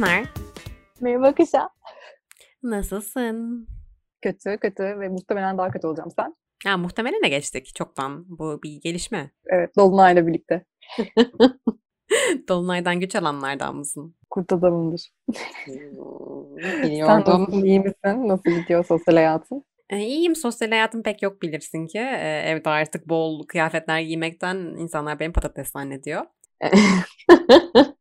Pınar. Merhaba Kışa. Nasılsın? Kötü, kötü ve muhtemelen daha kötü olacağım sen. Ya muhtemelen de geçtik çoktan. Bu bir gelişme. Evet, Dolunay'la birlikte. Dolunay'dan güç alanlardan mısın? Kurt adamımdır. Hmm, Sen nasılsın, iyi misin? Nasıl gidiyor sosyal hayatın? E, iyiyim. Sosyal hayatım pek yok bilirsin ki. E, evde artık bol kıyafetler giymekten insanlar beni patates zannediyor.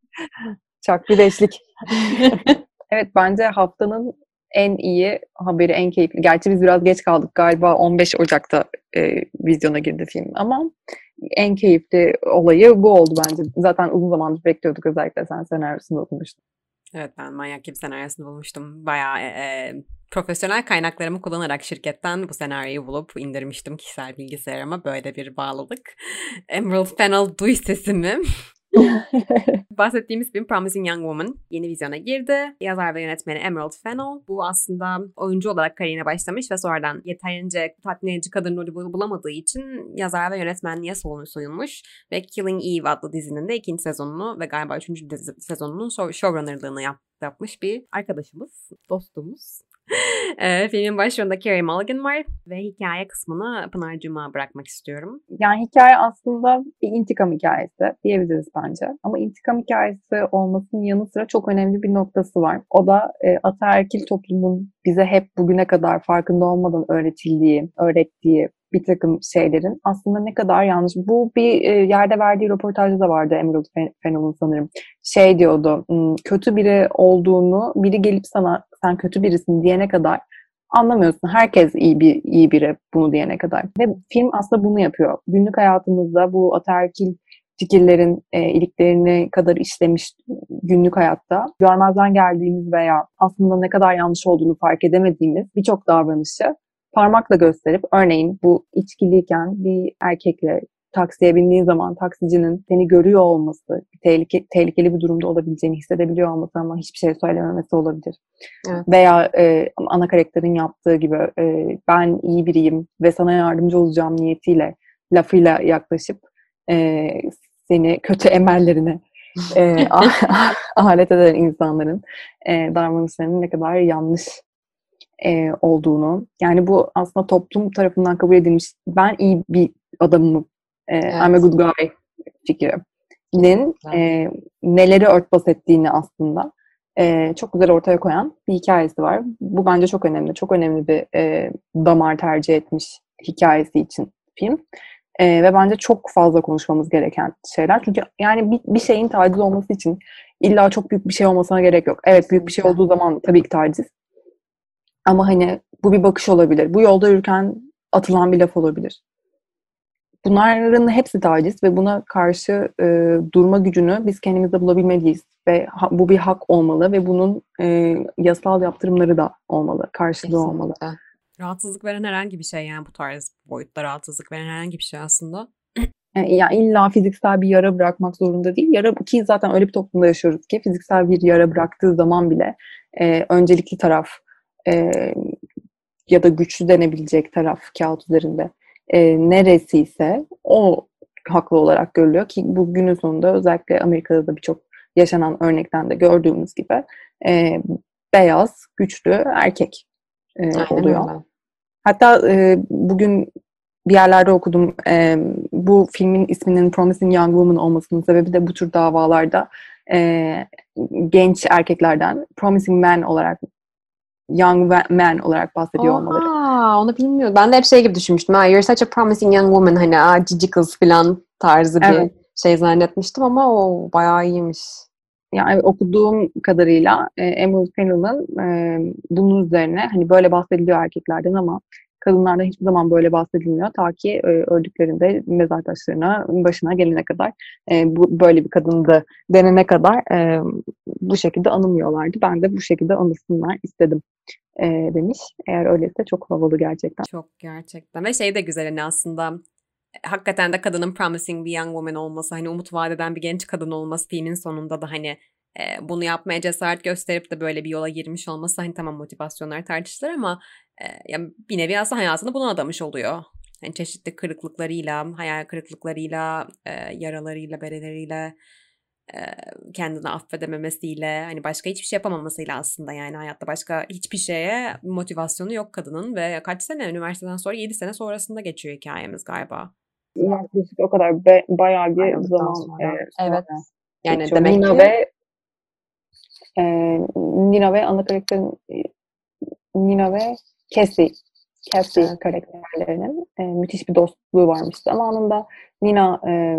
Çak bir beşlik. evet bence haftanın en iyi haberi, en keyifli. Gerçi biz biraz geç kaldık galiba 15 Ocak'ta e, vizyona girdi film ama en keyifli olayı bu oldu bence. Zaten uzun zamandır bekliyorduk özellikle sen senaryosunu okumuştun. Evet ben manyak gibi senaryosunu bulmuştum. Bayağı e, e, profesyonel kaynaklarımı kullanarak şirketten bu senaryoyu bulup indirmiştim kişisel bilgisayarıma. Böyle bir bağlılık. Emerald Fennel duy sesimi. Bahsettiğimiz film Promising Young Woman yeni vizyona girdi. Yazar ve yönetmeni Emerald Fennell. Bu aslında oyuncu olarak kariyerine başlamış ve sonradan yeterince tatmin edici kadın rolü bulamadığı için yazar ve yönetmenliğe soyunmuş. Ve Killing Eve adlı dizinin de ikinci sezonunu ve galiba üçüncü sezonunun showrunnerlığını yap, yapmış bir arkadaşımız, dostumuz. E, filmin başrolunda Carey Mulligan var ve hikaye kısmını Pınar'cığıma bırakmak istiyorum. Yani hikaye aslında bir intikam hikayesi diyebiliriz bence. Ama intikam hikayesi olmasının yanı sıra çok önemli bir noktası var. O da e, ataerkil toplumun bize hep bugüne kadar farkında olmadan öğretildiği, öğrettiği bir takım şeylerin aslında ne kadar yanlış. Bu bir e, yerde verdiği röportajda da vardı Emerald Fennell'ın sanırım. Şey diyordu, kötü biri olduğunu biri gelip sana sen kötü birisin diyene kadar anlamıyorsun. Herkes iyi bir iyi biri bunu diyene kadar. Ve film aslında bunu yapıyor. Günlük hayatımızda bu ataerkil fikirlerin e, iliklerini kadar işlemiş günlük hayatta görmezden geldiğimiz veya aslında ne kadar yanlış olduğunu fark edemediğimiz birçok davranışı parmakla gösterip örneğin bu içkiliyken bir erkekle taksiye bindiğin zaman taksicinin seni görüyor olması, tehlike, tehlikeli bir durumda olabileceğini hissedebiliyor olması ama hiçbir şey söylememesi olabilir. Evet. Veya e, ana karakterin yaptığı gibi e, ben iyi biriyim ve sana yardımcı olacağım niyetiyle lafıyla yaklaşıp e, seni kötü emellerine e, alet eden insanların e, davranışlarının ne kadar yanlış e, olduğunu yani bu aslında toplum tarafından kabul edilmiş ben iyi bir adamım evet. I'm a good guy fikrinin e, neleri örtbas ettiğini aslında e, çok güzel ortaya koyan bir hikayesi var. Bu bence çok önemli. Çok önemli bir e, damar tercih etmiş hikayesi için film. E, ve bence çok fazla konuşmamız gereken şeyler. Çünkü yani bir, bir şeyin taciz olması için illa çok büyük bir şey olmasına gerek yok. Evet büyük bir şey olduğu zaman tabii ki taciz. Ama hani bu bir bakış olabilir. Bu yolda yürürken atılan bir laf olabilir. Bunların hepsi taciz ve buna karşı e, durma gücünü biz kendimizde bulabilmeliyiz. Ve ha, bu bir hak olmalı ve bunun e, yasal yaptırımları da olmalı, karşılığı Kesinlikle. olmalı. Rahatsızlık veren herhangi bir şey yani bu tarz boyutta rahatsızlık veren herhangi bir şey aslında. E, yani illa fiziksel bir yara bırakmak zorunda değil. Yara ki zaten öyle bir toplumda yaşıyoruz ki fiziksel bir yara bıraktığı zaman bile e, öncelikli taraf e, ya da güçlü denebilecek taraf kağıt üzerinde e, neresi ise o haklı olarak görülüyor ki bu günün sonunda özellikle Amerika'da da birçok yaşanan örnekten de gördüğümüz gibi e, beyaz, güçlü erkek e, oluyor. Öyle. Hatta e, bugün bir yerlerde okudum. E, bu filmin isminin Promising Young Woman olmasının sebebi de bu tür davalarda e, genç erkeklerden Promising Man olarak young man olarak bahsediyor Oha, olmaları. Onu bilmiyorum. Ben de hep şey gibi düşünmüştüm. Ha, you're such a promising young woman. Hani ah, cici kız falan tarzı bir evet. şey zannetmiştim ama o bayağı iyiymiş. Yani okuduğum kadarıyla e, Emerald Fennell'ın e, bunun üzerine hani böyle bahsediliyor erkeklerden ama kadınlarda hiçbir zaman böyle bahsedilmiyor. Ta ki e, öldüklerinde mezar taşlarına başına gelene kadar e, bu böyle bir kadındı denene kadar e, bu şekilde anılmıyorlardı. Ben de bu şekilde anılsınlar istedim e, demiş. Eğer öyleyse çok havalı gerçekten. Çok gerçekten ve şey de güzel hani aslında hakikaten de kadının promising bir young woman olması, hani umut vadeden bir genç kadın olması filmin sonunda da hani e, bunu yapmaya cesaret gösterip de böyle bir yola girmiş olması hani tamam motivasyonlar tartışılır ama e, yani bir nevi aslında hayatını buna adamış oluyor. Yani çeşitli kırıklıklarıyla, hayal kırıklıklarıyla, e, yaralarıyla, bereleriyle kendini affedememesiyle hani başka hiçbir şey yapamamasıyla aslında yani hayatta başka hiçbir şeye motivasyonu yok kadının ve kaç sene üniversiteden sonra 7 sene sonrasında geçiyor hikayemiz galiba. Yaklaşık o kadar be, bayağı bir Ayrıldıktan zaman sonra. E, evet. Yani geçiyor. demek Nina ki ve e, Nina ve ana karakterin Nina ve Cassie Cassie evet. karakterlerinin e, müthiş bir dostluğu varmış zamanında. Nina e,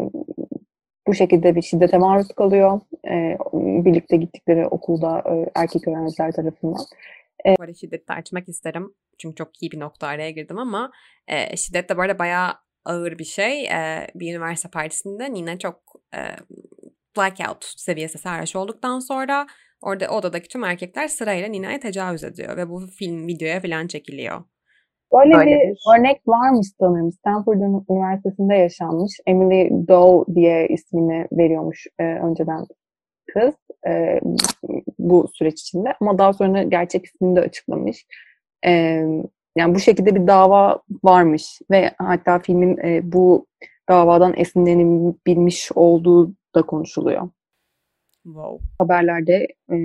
bu şekilde bir şiddete maruz kalıyor. E, birlikte gittikleri okulda e, erkek öğrenciler tarafından. E, bu arada şiddeti açmak isterim. Çünkü çok iyi bir nokta araya girdim ama e, şiddet de bu arada bayağı ağır bir şey. E, bir üniversite partisinde Nina çok e, blackout seviyesi sarhoş olduktan sonra orada odadaki tüm erkekler sırayla Nina'ya tecavüz ediyor ve bu film videoya falan çekiliyor. Böyle, bir örnek varmış sanırım. Stanford Üniversitesi'nde yaşanmış. Emily Doe diye ismini veriyormuş e, önceden kız e, bu süreç içinde. Ama daha sonra gerçek ismini de açıklamış. E, yani bu şekilde bir dava varmış ve hatta filmin e, bu davadan esinlenebilmiş olduğu da konuşuluyor. Wow. Haberlerde e,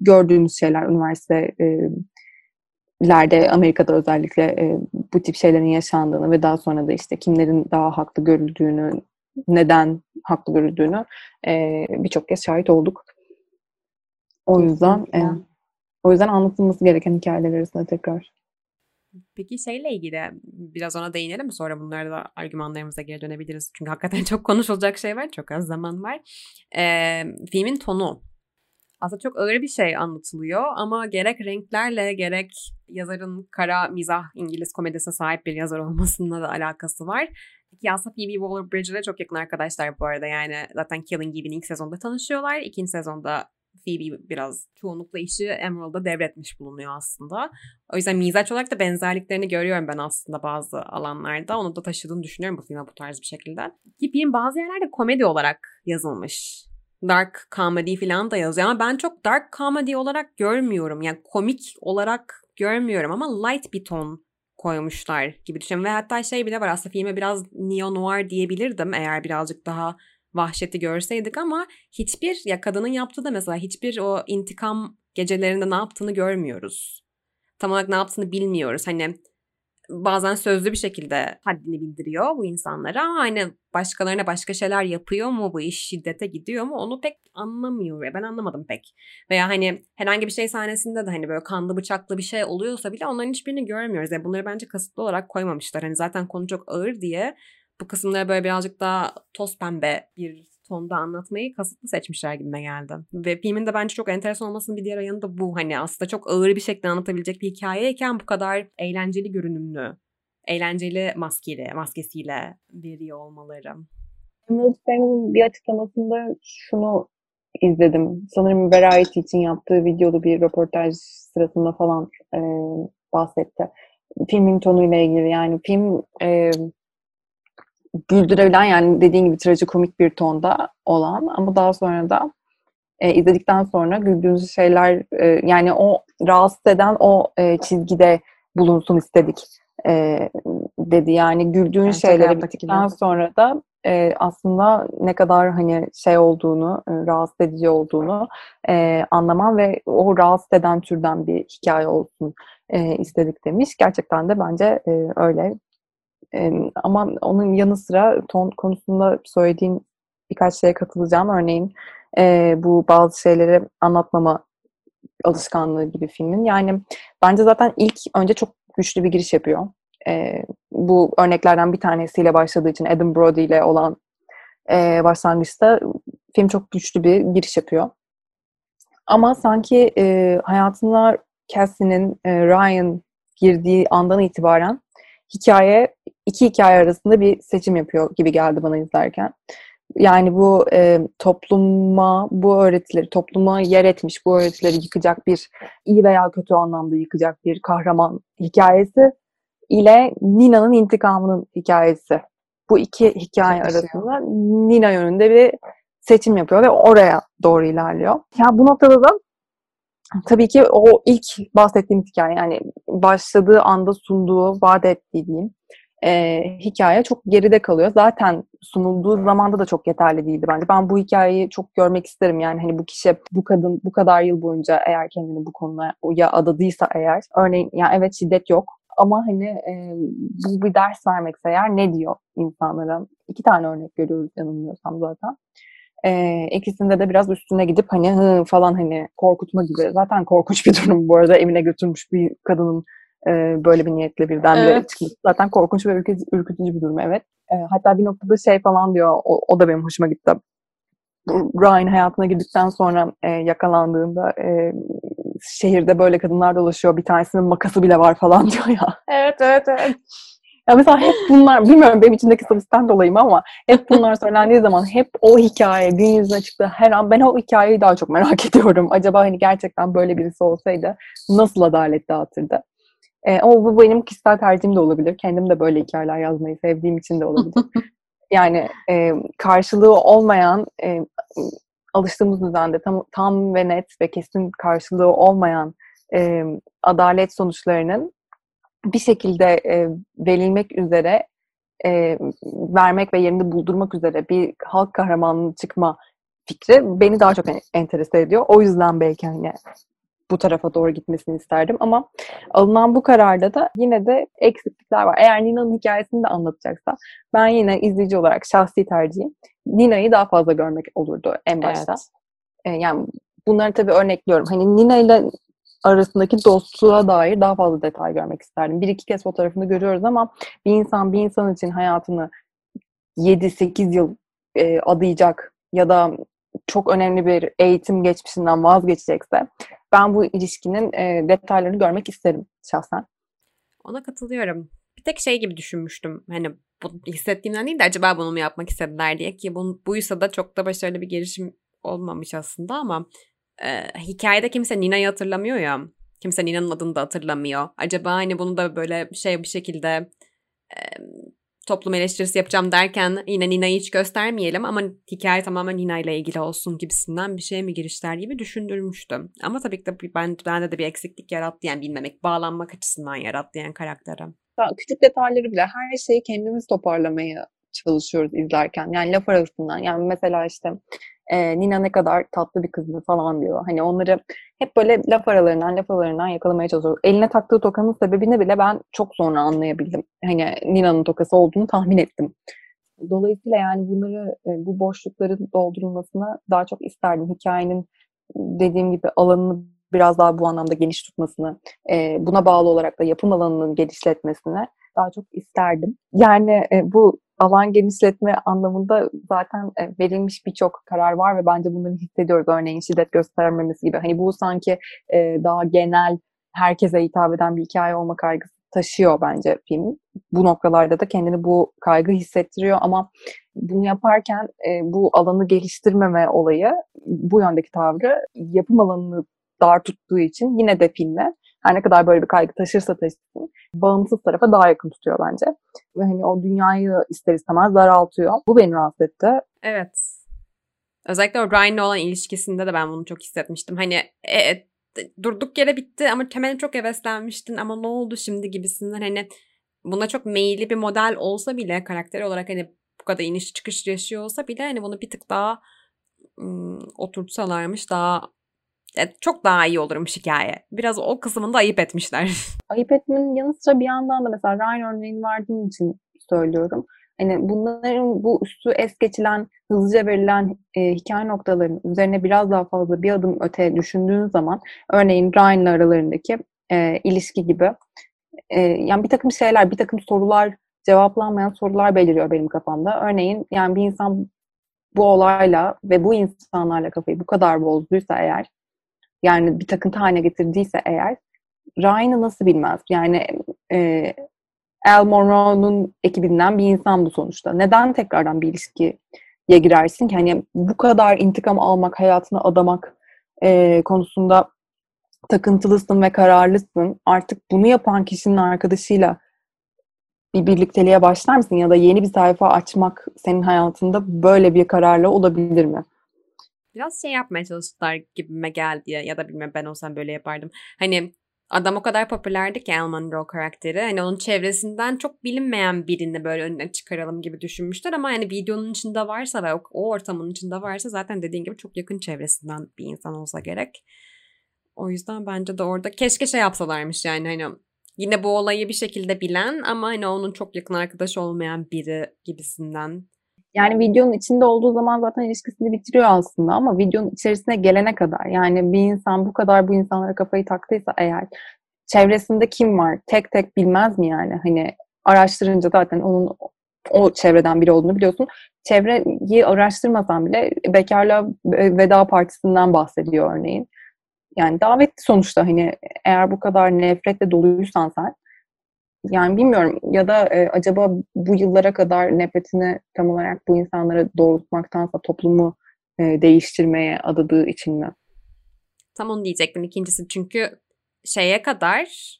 gördüğünüz şeyler üniversite e, Amerika'da özellikle e, bu tip şeylerin yaşandığını ve daha sonra da işte kimlerin daha haklı görüldüğünü, neden haklı görüldüğünü e, birçok kez şahit olduk. O yüzden e, o yüzden anlatılması gereken hikayeler arasında tekrar. Peki şeyle ilgili biraz ona değinelim? Sonra bunlarda da argümanlarımıza geri dönebiliriz. Çünkü hakikaten çok konuşulacak şey var. Çok az zaman var. Ee, filmin tonu aslında çok ağır bir şey anlatılıyor ama gerek renklerle gerek yazarın kara mizah İngiliz komedisine sahip bir yazar olmasında da alakası var. Ki aslında Phoebe Waller-Bridge ile çok yakın arkadaşlar bu arada. Yani zaten Killing Eve'in ilk sezonda tanışıyorlar. İkinci sezonda Phoebe biraz çoğunlukla işi Emerald'a devretmiş bulunuyor aslında. O yüzden mizaç olarak da benzerliklerini görüyorum ben aslında bazı alanlarda. Onu da taşıdığını düşünüyorum bu filme bu tarz bir şekilde. Ki film bazı yerlerde komedi olarak yazılmış dark comedy falan da yazıyor ama ben çok dark comedy olarak görmüyorum. Yani komik olarak görmüyorum ama light bir ton koymuşlar gibi düşünüyorum. Ve hatta şey bile var aslında filme biraz neo noir diyebilirdim eğer birazcık daha vahşeti görseydik ama hiçbir ya kadının yaptığı da mesela hiçbir o intikam gecelerinde ne yaptığını görmüyoruz. Tam olarak ne yaptığını bilmiyoruz. Hani bazen sözlü bir şekilde haddini bildiriyor bu insanlara ama hani başkalarına başka şeyler yapıyor mu bu iş şiddete gidiyor mu onu pek anlamıyor ve ben anlamadım pek. Veya hani herhangi bir şey sahnesinde de hani böyle kanlı bıçaklı bir şey oluyorsa bile onların hiçbirini görmüyoruz. Yani bunları bence kasıtlı olarak koymamışlar. Hani zaten konu çok ağır diye bu kısımları böyle birazcık daha toz pembe bir tonda anlatmayı kasıtlı seçmişler gibime geldi. Ve filmin de bence çok enteresan olmasının bir diğer yanı da bu. Hani aslında çok ağır bir şekilde anlatabilecek bir hikayeyken bu kadar eğlenceli görünümlü, eğlenceli maskeli, maskesiyle veriyor olmaları. Emerald Fennell'ın bir açıklamasında şunu izledim. Sanırım Variety için yaptığı videoda bir röportaj sırasında falan e, bahsetti. Filmin tonuyla ilgili yani film e, güldürebilen yani dediğin gibi trajikomik bir tonda olan ama daha sonra da e, izledikten sonra güldüğünüz şeyler e, yani o rahatsız eden o e, çizgide bulunsun istedik e, dedi. Yani güldüğün yani şeylere bittikten sonra da e, aslında ne kadar hani şey olduğunu, e, rahatsız edici olduğunu e, anlamam ve o rahatsız eden türden bir hikaye olsun e, istedik demiş. Gerçekten de bence e, öyle ama onun yanı sıra ton konusunda söylediğin birkaç şeye katılacağım. Örneğin e, bu bazı şeyleri anlatmama alışkanlığı gibi filmin. Yani bence zaten ilk önce çok güçlü bir giriş yapıyor. E, bu örneklerden bir tanesiyle başladığı için Adam Brody ile olan e, başlangıçta film çok güçlü bir giriş yapıyor. Ama sanki e, hayatına Cassie'nin e, Ryan girdiği andan itibaren hikaye iki hikaye arasında bir seçim yapıyor gibi geldi bana izlerken. Yani bu e, topluma bu öğretileri, topluma yer etmiş bu öğretileri yıkacak bir iyi veya kötü anlamda yıkacak bir kahraman hikayesi ile Nina'nın intikamının hikayesi. Bu iki hikaye arasında Nina yönünde bir seçim yapıyor ve oraya doğru ilerliyor. Ya yani bu noktada da tabii ki o ilk bahsettiğim hikaye yani başladığı anda sunduğu, vaat ettiği diyeyim e, hikaye çok geride kalıyor. Zaten sunulduğu zamanda da çok yeterli değildi bence. Ben bu hikayeyi çok görmek isterim. Yani hani bu kişi, bu kadın bu kadar yıl boyunca eğer kendini bu konuya ya adadıysa eğer, örneğin yani evet şiddet yok ama hani e, bu bir ders vermekse eğer ne diyor insanlara? İki tane örnek görüyoruz yanılmıyorsam zaten. E, ikisinde de biraz üstüne gidip hani hı falan hani korkutma gibi. Zaten korkunç bir durum bu arada evine götürmüş bir kadının e, böyle bir niyetle birdenbire evet. çıkması. Zaten korkunç ve ürkütücü, ürkütücü bir durum evet. E, hatta bir noktada şey falan diyor o, o da benim hoşuma gitti. Ryan hayatına girdikten sonra e, yakalandığında e, şehirde böyle kadınlar dolaşıyor. Bir tanesinin makası bile var falan diyor ya. Evet, evet, evet. Ya mesela hep bunlar, bilmiyorum benim içindeki sabisten dolayı mı ama hep bunlar söylendiği zaman hep o hikaye gün yüzüne çıktı her an ben o hikayeyi daha çok merak ediyorum. Acaba hani gerçekten böyle birisi olsaydı nasıl adalet dağıtırdı? E, ama bu benim kişisel tercihim de olabilir. Kendim de böyle hikayeler yazmayı sevdiğim için de olabilir. yani e, karşılığı olmayan e, alıştığımız düzende tam, tam ve net ve kesin karşılığı olmayan e, adalet sonuçlarının bir şekilde e, verilmek üzere e, vermek ve yerini buldurmak üzere bir halk kahramanının çıkma fikri beni daha çok enterese ediyor. O yüzden belki hani bu tarafa doğru gitmesini isterdim ama alınan bu kararda da yine de eksiklikler var. Eğer Nina'nın hikayesini de anlatacaksa ben yine izleyici olarak şahsi tercihim Nina'yı daha fazla görmek olurdu en başta. Evet. E, yani bunları tabii örnekliyorum. Hani Nina ile arasındaki dostluğa dair daha fazla detay görmek isterdim. Bir iki kez fotoğrafını görüyoruz ama bir insan bir insan için hayatını 7-8 yıl e, adayacak ya da çok önemli bir eğitim geçmişinden vazgeçecekse ben bu ilişkinin e, detaylarını görmek isterim şahsen. Ona katılıyorum. Bir tek şey gibi düşünmüştüm. Hani bu hissettiğimden değil de acaba bunu mu yapmak istediler diye ki bu, buysa da çok da başarılı bir gelişim olmamış aslında ama e, hikayede kimse Nina'yı hatırlamıyor ya. Kimse Nina'nın adını da hatırlamıyor. Acaba hani bunu da böyle şey bir şekilde toplum eleştirisi yapacağım derken yine Nina'yı hiç göstermeyelim ama hikaye tamamen Nina ile ilgili olsun gibisinden bir şey mi girişler gibi düşündürmüştüm. Ama tabii ki de ben, bende de bir eksiklik yarattı yani bilmemek, bağlanmak açısından yarattı yani karaktere. Küçük detayları bile her şeyi kendimiz toparlamaya çalışıyoruz izlerken. Yani laf arasından. Yani mesela işte e, Nina ne kadar tatlı bir kızdı falan diyor. Hani onları hep böyle laf aralarından laf aralarından yakalamaya çalışıyor. Eline taktığı tokanın sebebini bile ben çok sonra anlayabildim. Hani Nina'nın tokası olduğunu tahmin ettim. Dolayısıyla yani bunları e, bu boşlukların doldurulmasını daha çok isterdim. Hikayenin dediğim gibi alanını biraz daha bu anlamda geniş tutmasını, e, buna bağlı olarak da yapım alanının genişletmesini daha çok isterdim. Yani e, bu alan genişletme anlamında zaten e, verilmiş birçok karar var ve bence bunları hissediyoruz. Örneğin şiddet göstermemesi gibi. Hani bu sanki e, daha genel herkese hitap eden bir hikaye olma kaygısı taşıyor bence film. Bu noktalarda da kendini bu kaygı hissettiriyor ama bunu yaparken bu alanı geliştirmeme olayı, bu yöndeki tavrı yapım alanını dar tuttuğu için yine de filme her ne kadar böyle bir kaygı taşırsa taşısın bağımsız tarafa daha yakın tutuyor bence. Ve hani o dünyayı ister istemez daraltıyor. Bu beni rahatsız etti. Evet. Özellikle o Ryan'la olan ilişkisinde de ben bunu çok hissetmiştim. Hani e, e, durduk yere bitti ama temelde çok heveslenmiştin ama ne oldu şimdi gibisinden hani buna çok meyilli bir model olsa bile karakter olarak hani bu kadar iniş çıkış yaşıyor olsa bile hani bunu bir tık daha ım, oturtsalarmış daha çok daha iyi olurmuş hikaye. Biraz o kısmını da ayıp etmişler. Ayıp etmenin yanı sıra bir yandan da mesela Ryan örneğini verdiğin için söylüyorum. Hani bunların bu üstü es geçilen, hızlıca verilen e, hikaye noktalarının üzerine biraz daha fazla bir adım öte düşündüğün zaman örneğin Ryan'la aralarındaki e, ilişki gibi e, yani bir takım şeyler, bir takım sorular cevaplanmayan sorular beliriyor benim kafamda. Örneğin yani bir insan bu olayla ve bu insanlarla kafayı bu kadar bozduysa eğer yani bir takıntı haline getirdiyse eğer Ryan'ı nasıl bilmez? Yani e, Al Monroe'nun ekibinden bir insan bu sonuçta. Neden tekrardan bir ilişkiye girersin ki? Hani bu kadar intikam almak, hayatını adamak e, konusunda takıntılısın ve kararlısın. Artık bunu yapan kişinin arkadaşıyla bir birlikteliğe başlar mısın? Ya da yeni bir sayfa açmak senin hayatında böyle bir kararla olabilir mi? Biraz şey yapmaya çalıştılar gibime geldi ya, da bilmem ben olsam böyle yapardım. Hani adam o kadar popülerdi ki Al Monroe karakteri. Hani onun çevresinden çok bilinmeyen birini böyle önüne çıkaralım gibi düşünmüşler ama yani videonun içinde varsa ve o, ortamın içinde varsa zaten dediğin gibi çok yakın çevresinden bir insan olsa gerek. O yüzden bence de orada keşke şey yapsalarmış yani hani yine bu olayı bir şekilde bilen ama hani onun çok yakın arkadaş olmayan biri gibisinden yani videonun içinde olduğu zaman zaten ilişkisini bitiriyor aslında ama videonun içerisine gelene kadar yani bir insan bu kadar bu insanlara kafayı taktıysa eğer çevresinde kim var tek tek bilmez mi yani hani araştırınca zaten onun o çevreden biri olduğunu biliyorsun. Çevreyi araştırmasan bile bekarlığa veda partisinden bahsediyor örneğin. Yani davetli sonuçta hani eğer bu kadar nefretle doluysan sen yani bilmiyorum ya da e, acaba bu yıllara kadar nefretini tam olarak bu insanlara doğrultmaktansa toplumu e, değiştirmeye adadığı için mi? Tam onu diyecektim ikincisi çünkü şeye kadar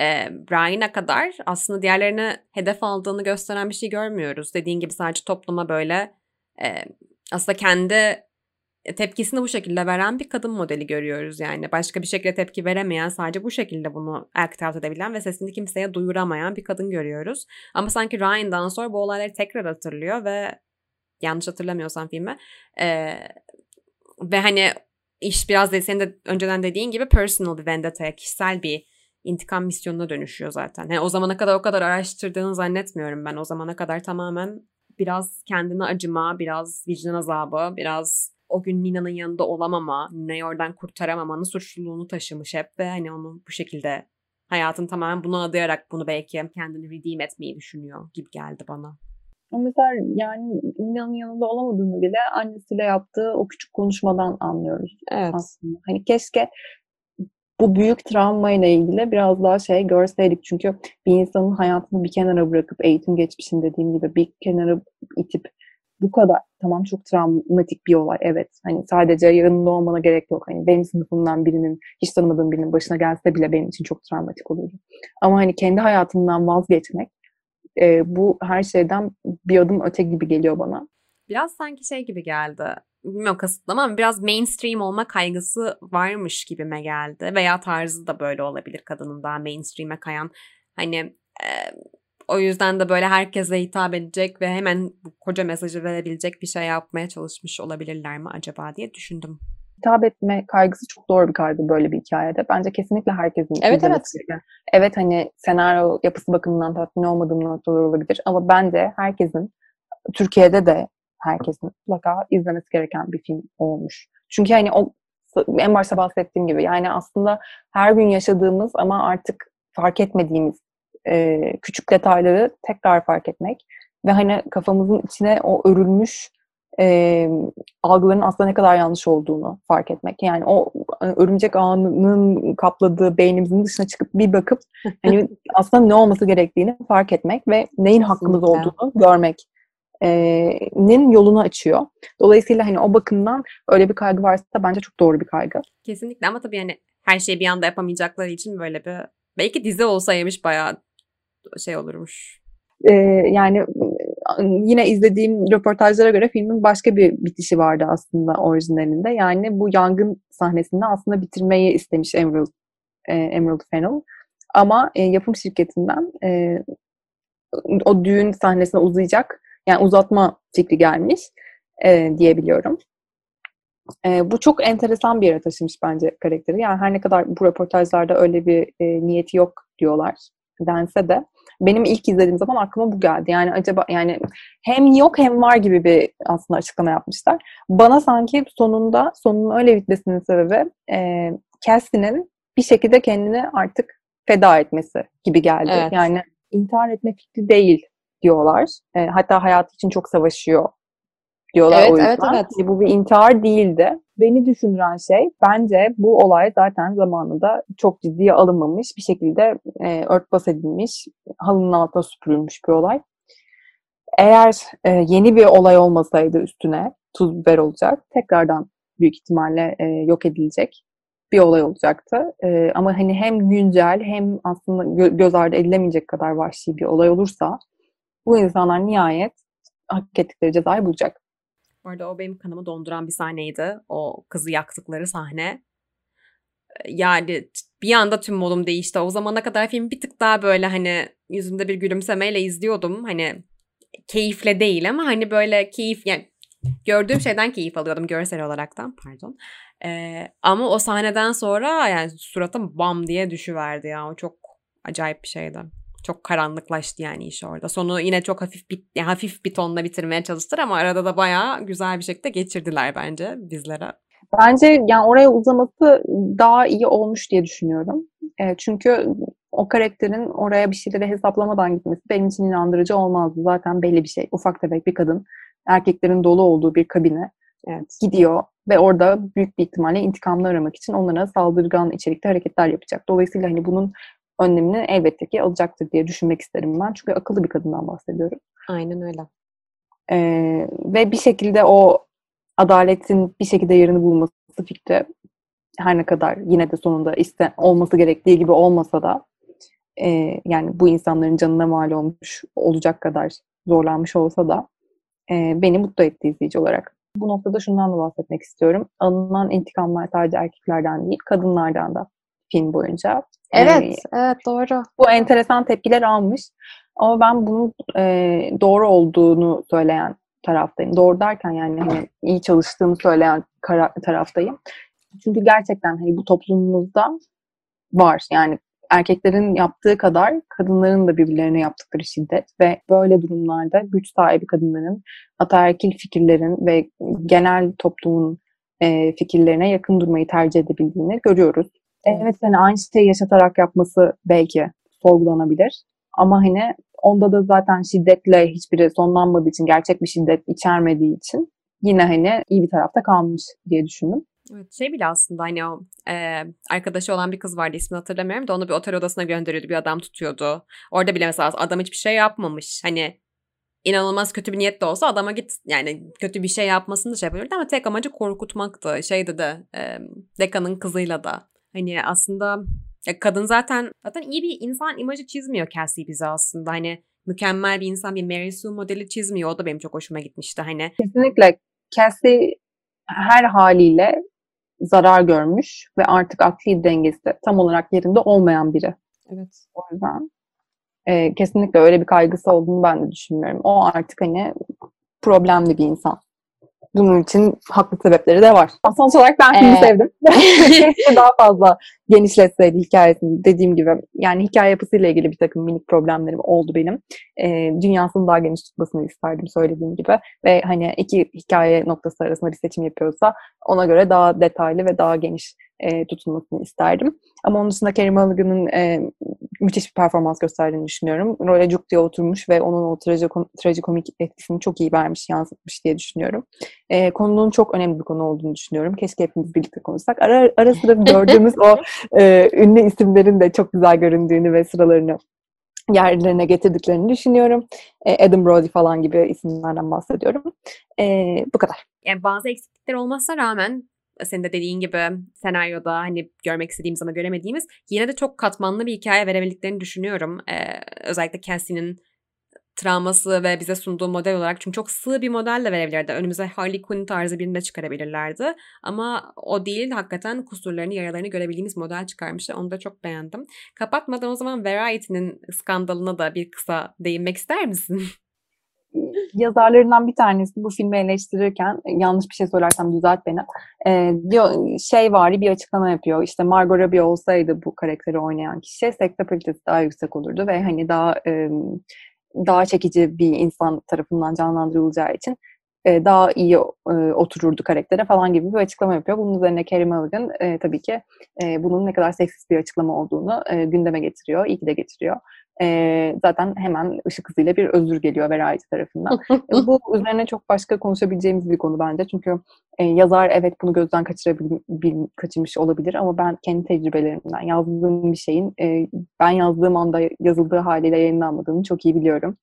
e, Brian'a kadar aslında diğerlerine hedef aldığını gösteren bir şey görmüyoruz. Dediğin gibi sadece topluma böyle e, aslında kendi tepkisini bu şekilde veren bir kadın modeli görüyoruz yani. Başka bir şekilde tepki veremeyen, sadece bu şekilde bunu act out edebilen ve sesini kimseye duyuramayan bir kadın görüyoruz. Ama sanki Ryan'dan sonra bu olayları tekrar hatırlıyor ve yanlış hatırlamıyorsam filmi e, ve hani iş biraz da senin de önceden dediğin gibi personal bir vendetta'ya, kişisel bir intikam misyonuna dönüşüyor zaten. Yani o zamana kadar o kadar araştırdığını zannetmiyorum ben. O zamana kadar tamamen biraz kendine acıma, biraz vicdan azabı, biraz o gün Nina'nın yanında olamama, Nina'yı oradan kurtaramamanın suçluluğunu taşımış hep ve hani onu bu şekilde hayatın tamamen buna adayarak bunu belki kendini redeem etmeyi düşünüyor gibi geldi bana. Ama mesela yani Nina'nın yanında olamadığını bile annesiyle yaptığı o küçük konuşmadan anlıyoruz evet. aslında. Hani keşke bu büyük travmayla ilgili biraz daha şey görseydik. Çünkü bir insanın hayatını bir kenara bırakıp eğitim geçmişini dediğim gibi bir kenara itip bu kadar. Tamam çok travmatik bir olay evet. Hani sadece yanında olmana gerek yok. Hani benim sınıfımdan birinin, hiç tanımadığım birinin başına gelse bile benim için çok travmatik olurdu. Ama hani kendi hayatımdan vazgeçmek e, bu her şeyden bir adım öte gibi geliyor bana. Biraz sanki şey gibi geldi. Bilmiyorum kasıtlama ama biraz mainstream olma kaygısı varmış gibime geldi. Veya tarzı da böyle olabilir kadının daha mainstream'e kayan. Hani e, o yüzden de böyle herkese hitap edecek ve hemen bu koca mesajı verebilecek bir şey yapmaya çalışmış olabilirler mi acaba diye düşündüm. Hitap etme kaygısı çok doğru bir kaygı böyle bir hikayede. Bence kesinlikle herkesin Evet evet. Gereken. Evet hani senaryo yapısı bakımından tatmin olmadığım noktalar olabilir ama bence herkesin Türkiye'de de herkesin mutlaka izlemesi gereken bir film olmuş. Çünkü hani o en başta bahsettiğim gibi yani aslında her gün yaşadığımız ama artık fark etmediğimiz e, küçük detayları tekrar fark etmek ve hani kafamızın içine o örülmüş e, algıların aslında ne kadar yanlış olduğunu fark etmek. Yani o e, örümcek ağının kapladığı beynimizin dışına çıkıp bir bakıp hani aslında ne olması gerektiğini fark etmek ve neyin hakkımız olduğunu görmek nin yolunu açıyor. Dolayısıyla hani o bakımdan öyle bir kaygı varsa bence çok doğru bir kaygı. Kesinlikle ama tabii yani her şeyi bir anda yapamayacakları için böyle bir belki dizi olsaymış bayağı şey olurmuş. Ee, yani yine izlediğim röportajlara göre filmin başka bir bitişi vardı aslında orijinalinde. Yani bu yangın sahnesinde aslında bitirmeyi istemiş Emerald, e, Emerald Fennell. Ama e, yapım şirketinden e, o düğün sahnesine uzayacak yani uzatma fikri gelmiş e, diyebiliyorum. E, bu çok enteresan bir yere taşımış bence karakteri. Yani her ne kadar bu röportajlarda öyle bir e, niyeti yok diyorlar dense de benim ilk izlediğim zaman aklıma bu geldi. Yani acaba yani hem yok hem var gibi bir aslında açıklama yapmışlar. Bana sanki sonunda sonunun öyle bitmesinin sebebi e, Cassie'nin bir şekilde kendini artık feda etmesi gibi geldi. Evet. Yani intihar etme fikri değil diyorlar. E, hatta hayatı için çok savaşıyor diyorlar evet, o yüzden. Evet, evet. E, bu bir intihar değildi. Beni düşündüren şey bence bu olay zaten zamanında çok ciddiye alınmamış bir şekilde e, örtbas edilmiş, halının altına süpürülmüş bir olay. Eğer e, yeni bir olay olmasaydı üstüne tuz biber olacak, tekrardan büyük ihtimalle e, yok edilecek bir olay olacaktı. E, ama hani hem güncel hem aslında gö- göz ardı edilemeyecek kadar vahşi bir olay olursa bu insanlar nihayet hak ettikleri cezayı bulacak. Bu arada o benim kanımı donduran bir sahneydi. O kızı yaktıkları sahne. yani bir anda tüm modum değişti. O zamana kadar film bir tık daha böyle hani yüzümde bir gülümsemeyle izliyordum. Hani keyifle değil ama hani böyle keyif yani gördüğüm şeyden keyif alıyordum görsel olaraktan pardon. Ee, ama o sahneden sonra yani suratım bam diye düşüverdi ya. O çok acayip bir şeydi. Çok karanlıklaştı yani iş orada. Sonu yine çok hafif bir, yani hafif bir tonla bitirmeye çalıştılar ama arada da bayağı güzel bir şekilde geçirdiler bence bizlere. Bence yani oraya uzaması daha iyi olmuş diye düşünüyorum. E, çünkü o karakterin oraya bir şeyleri hesaplamadan gitmesi benim için inandırıcı olmazdı. Zaten belli bir şey. Ufak tefek bir kadın erkeklerin dolu olduğu bir kabine evet. gidiyor ve orada büyük bir ihtimalle intikamını aramak için onlara saldırgan içerikte hareketler yapacak. Dolayısıyla hani bunun önlemini elbette ki alacaktır diye düşünmek isterim ben. Çünkü akıllı bir kadından bahsediyorum. Aynen öyle. Ee, ve bir şekilde o adaletin bir şekilde yerini bulması fikri her ne kadar yine de sonunda isten olması gerektiği gibi olmasa da e, yani bu insanların canına mal olmuş olacak kadar zorlanmış olsa da e, beni mutlu etti izleyici olarak. Bu noktada şundan da bahsetmek istiyorum. Alınan intikamlar sadece erkeklerden değil, kadınlardan da film boyunca. Evet, ee, evet doğru. Bu enteresan tepkiler almış. Ama ben bunun e, doğru olduğunu söyleyen taraftayım. Doğru derken yani hani iyi çalıştığımı söyleyen taraftayım. Çünkü gerçekten hani bu toplumumuzda var. Yani erkeklerin yaptığı kadar kadınların da birbirlerine yaptıkları şiddet ve böyle durumlarda güç sahibi kadınların ataerkil fikirlerin ve genel toplumun e, fikirlerine yakın durmayı tercih edebildiğini görüyoruz. Evet hani aynı şeyi yaşatarak yapması belki sorgulanabilir. Ama hani onda da zaten şiddetle hiçbiri sonlanmadığı için, gerçek bir şiddet içermediği için yine hani iyi bir tarafta kalmış diye düşündüm. Evet, şey bile aslında hani o e, arkadaşı olan bir kız vardı ismini hatırlamıyorum da onu bir otel odasına gönderiyordu bir adam tutuyordu. Orada bile mesela adam hiçbir şey yapmamış. Hani inanılmaz kötü bir niyet de olsa adama git yani kötü bir şey yapmasını da şey yapabilirdi ama tek amacı korkutmaktı. Şeydi de e, Deka'nın kızıyla da hani aslında ya kadın zaten zaten iyi bir insan imajı çizmiyor Cassie bize aslında. Hani mükemmel bir insan bir Mary Sue modeli çizmiyor. O da benim çok hoşuma gitmişti hani. Kesinlikle Cassie her haliyle zarar görmüş ve artık akli dengesi tam olarak yerinde olmayan biri. Evet. O yüzden e, kesinlikle öyle bir kaygısı olduğunu ben de düşünmüyorum. O artık hani problemli bir insan bunun için haklı sebepleri de var. Sonuç olarak ben filmi ee... sevdim. daha fazla genişletseydi hikayesini dediğim gibi. Yani hikaye yapısıyla ilgili bir takım minik problemlerim oldu benim. E, dünyasını daha geniş tutmasını isterdim söylediğim gibi. Ve hani iki hikaye noktası arasında bir seçim yapıyorsa ona göre daha detaylı ve daha geniş e, tutulmasını isterdim. Ama onun dışında Kerry Mulligan'ın e, müthiş bir performans gösterdiğini düşünüyorum. Role cuk diye oturmuş ve onun o trajikomik etkisini çok iyi vermiş, yansıtmış diye düşünüyorum. E, konunun çok önemli bir konu olduğunu düşünüyorum. Keşke hepimiz birlikte konuşsak. Ara, ara sıra gördüğümüz o e, ünlü isimlerin de çok güzel göründüğünü ve sıralarını yerlerine getirdiklerini düşünüyorum. E, Adam Brody falan gibi isimlerden bahsediyorum. E, bu kadar. Yani bazı eksiklikler olmasına rağmen senin de dediğin gibi senaryoda hani görmek istediğimiz ama göremediğimiz yine de çok katmanlı bir hikaye verebildiklerini düşünüyorum. Ee, özellikle Cassie'nin travması ve bize sunduğu model olarak çünkü çok sığ bir model de verebilirdi. Önümüze Harley Quinn tarzı birini de çıkarabilirlerdi. Ama o değil hakikaten kusurlarını, yaralarını görebildiğimiz model çıkarmışlar. Onu da çok beğendim. Kapatmadan o zaman Variety'nin skandalına da bir kısa değinmek ister misin? yazarlarından bir tanesi bu filmi eleştirirken yanlış bir şey söylersem düzelt beni. E, diyor şey var bir açıklama yapıyor. İşte Margot Robbie olsaydı bu karakteri oynayan kişi seks apalitesi daha yüksek olurdu ve hani daha e, daha çekici bir insan tarafından canlandırılacağı için e, daha iyi e, otururdu karaktere falan gibi bir açıklama yapıyor. Bunun üzerine Carey Mulligan e, tabii ki e, bunun ne kadar seksist bir açıklama olduğunu e, gündeme getiriyor. İyi ki de getiriyor e, zaten hemen ışık hızıyla bir özür geliyor Variety tarafından. E, bu üzerine çok başka konuşabileceğimiz bir konu bence. Çünkü e, yazar evet bunu gözden kaçırabil, kaçırmış olabilir ama ben kendi tecrübelerimden yazdığım bir şeyin e, ben yazdığım anda yazıldığı haliyle yayınlanmadığını çok iyi biliyorum.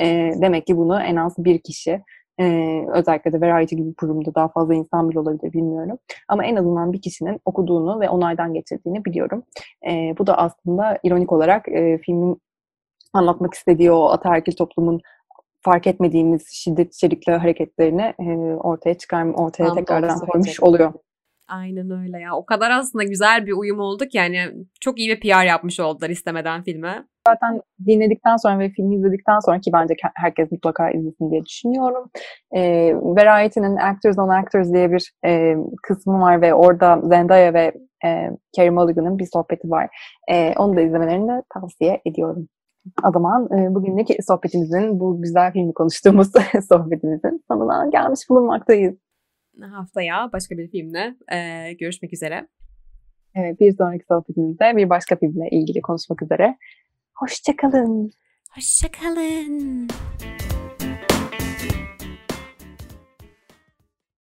E, demek ki bunu en az bir kişi ee, özellikle de Variety gibi kurumda daha fazla insan bile olabilir bilmiyorum. Ama en azından bir kişinin okuduğunu ve onaydan geçirdiğini biliyorum. Ee, bu da aslında ironik olarak e, filmin anlatmak istediği o ataerkil toplumun fark etmediğimiz şiddet içerikli hareketlerini e, ortaya çıkar ortaya Tam tekrardan koymuş oluyor. Aynen öyle ya. O kadar aslında güzel bir uyum oldu ki yani çok iyi bir PR yapmış oldular istemeden filme. Zaten dinledikten sonra ve filmi izledikten sonra ki bence herkes mutlaka izlesin diye düşünüyorum. E, Variety'nin Actors on Actors diye bir e, kısmı var ve orada Zendaya ve e, Carey Mulligan'ın bir sohbeti var. E, onu da izlemelerini de tavsiye ediyorum. O zaman e, bugünlük sohbetimizin, bu güzel filmi konuştuğumuz sohbetimizin sonuna gelmiş bulunmaktayız. Haftaya başka bir filmle e, görüşmek üzere. Evet, bir sonraki sohbetimizde bir başka filmle ilgili konuşmak üzere. Hoşçakalın. Hoşçakalın.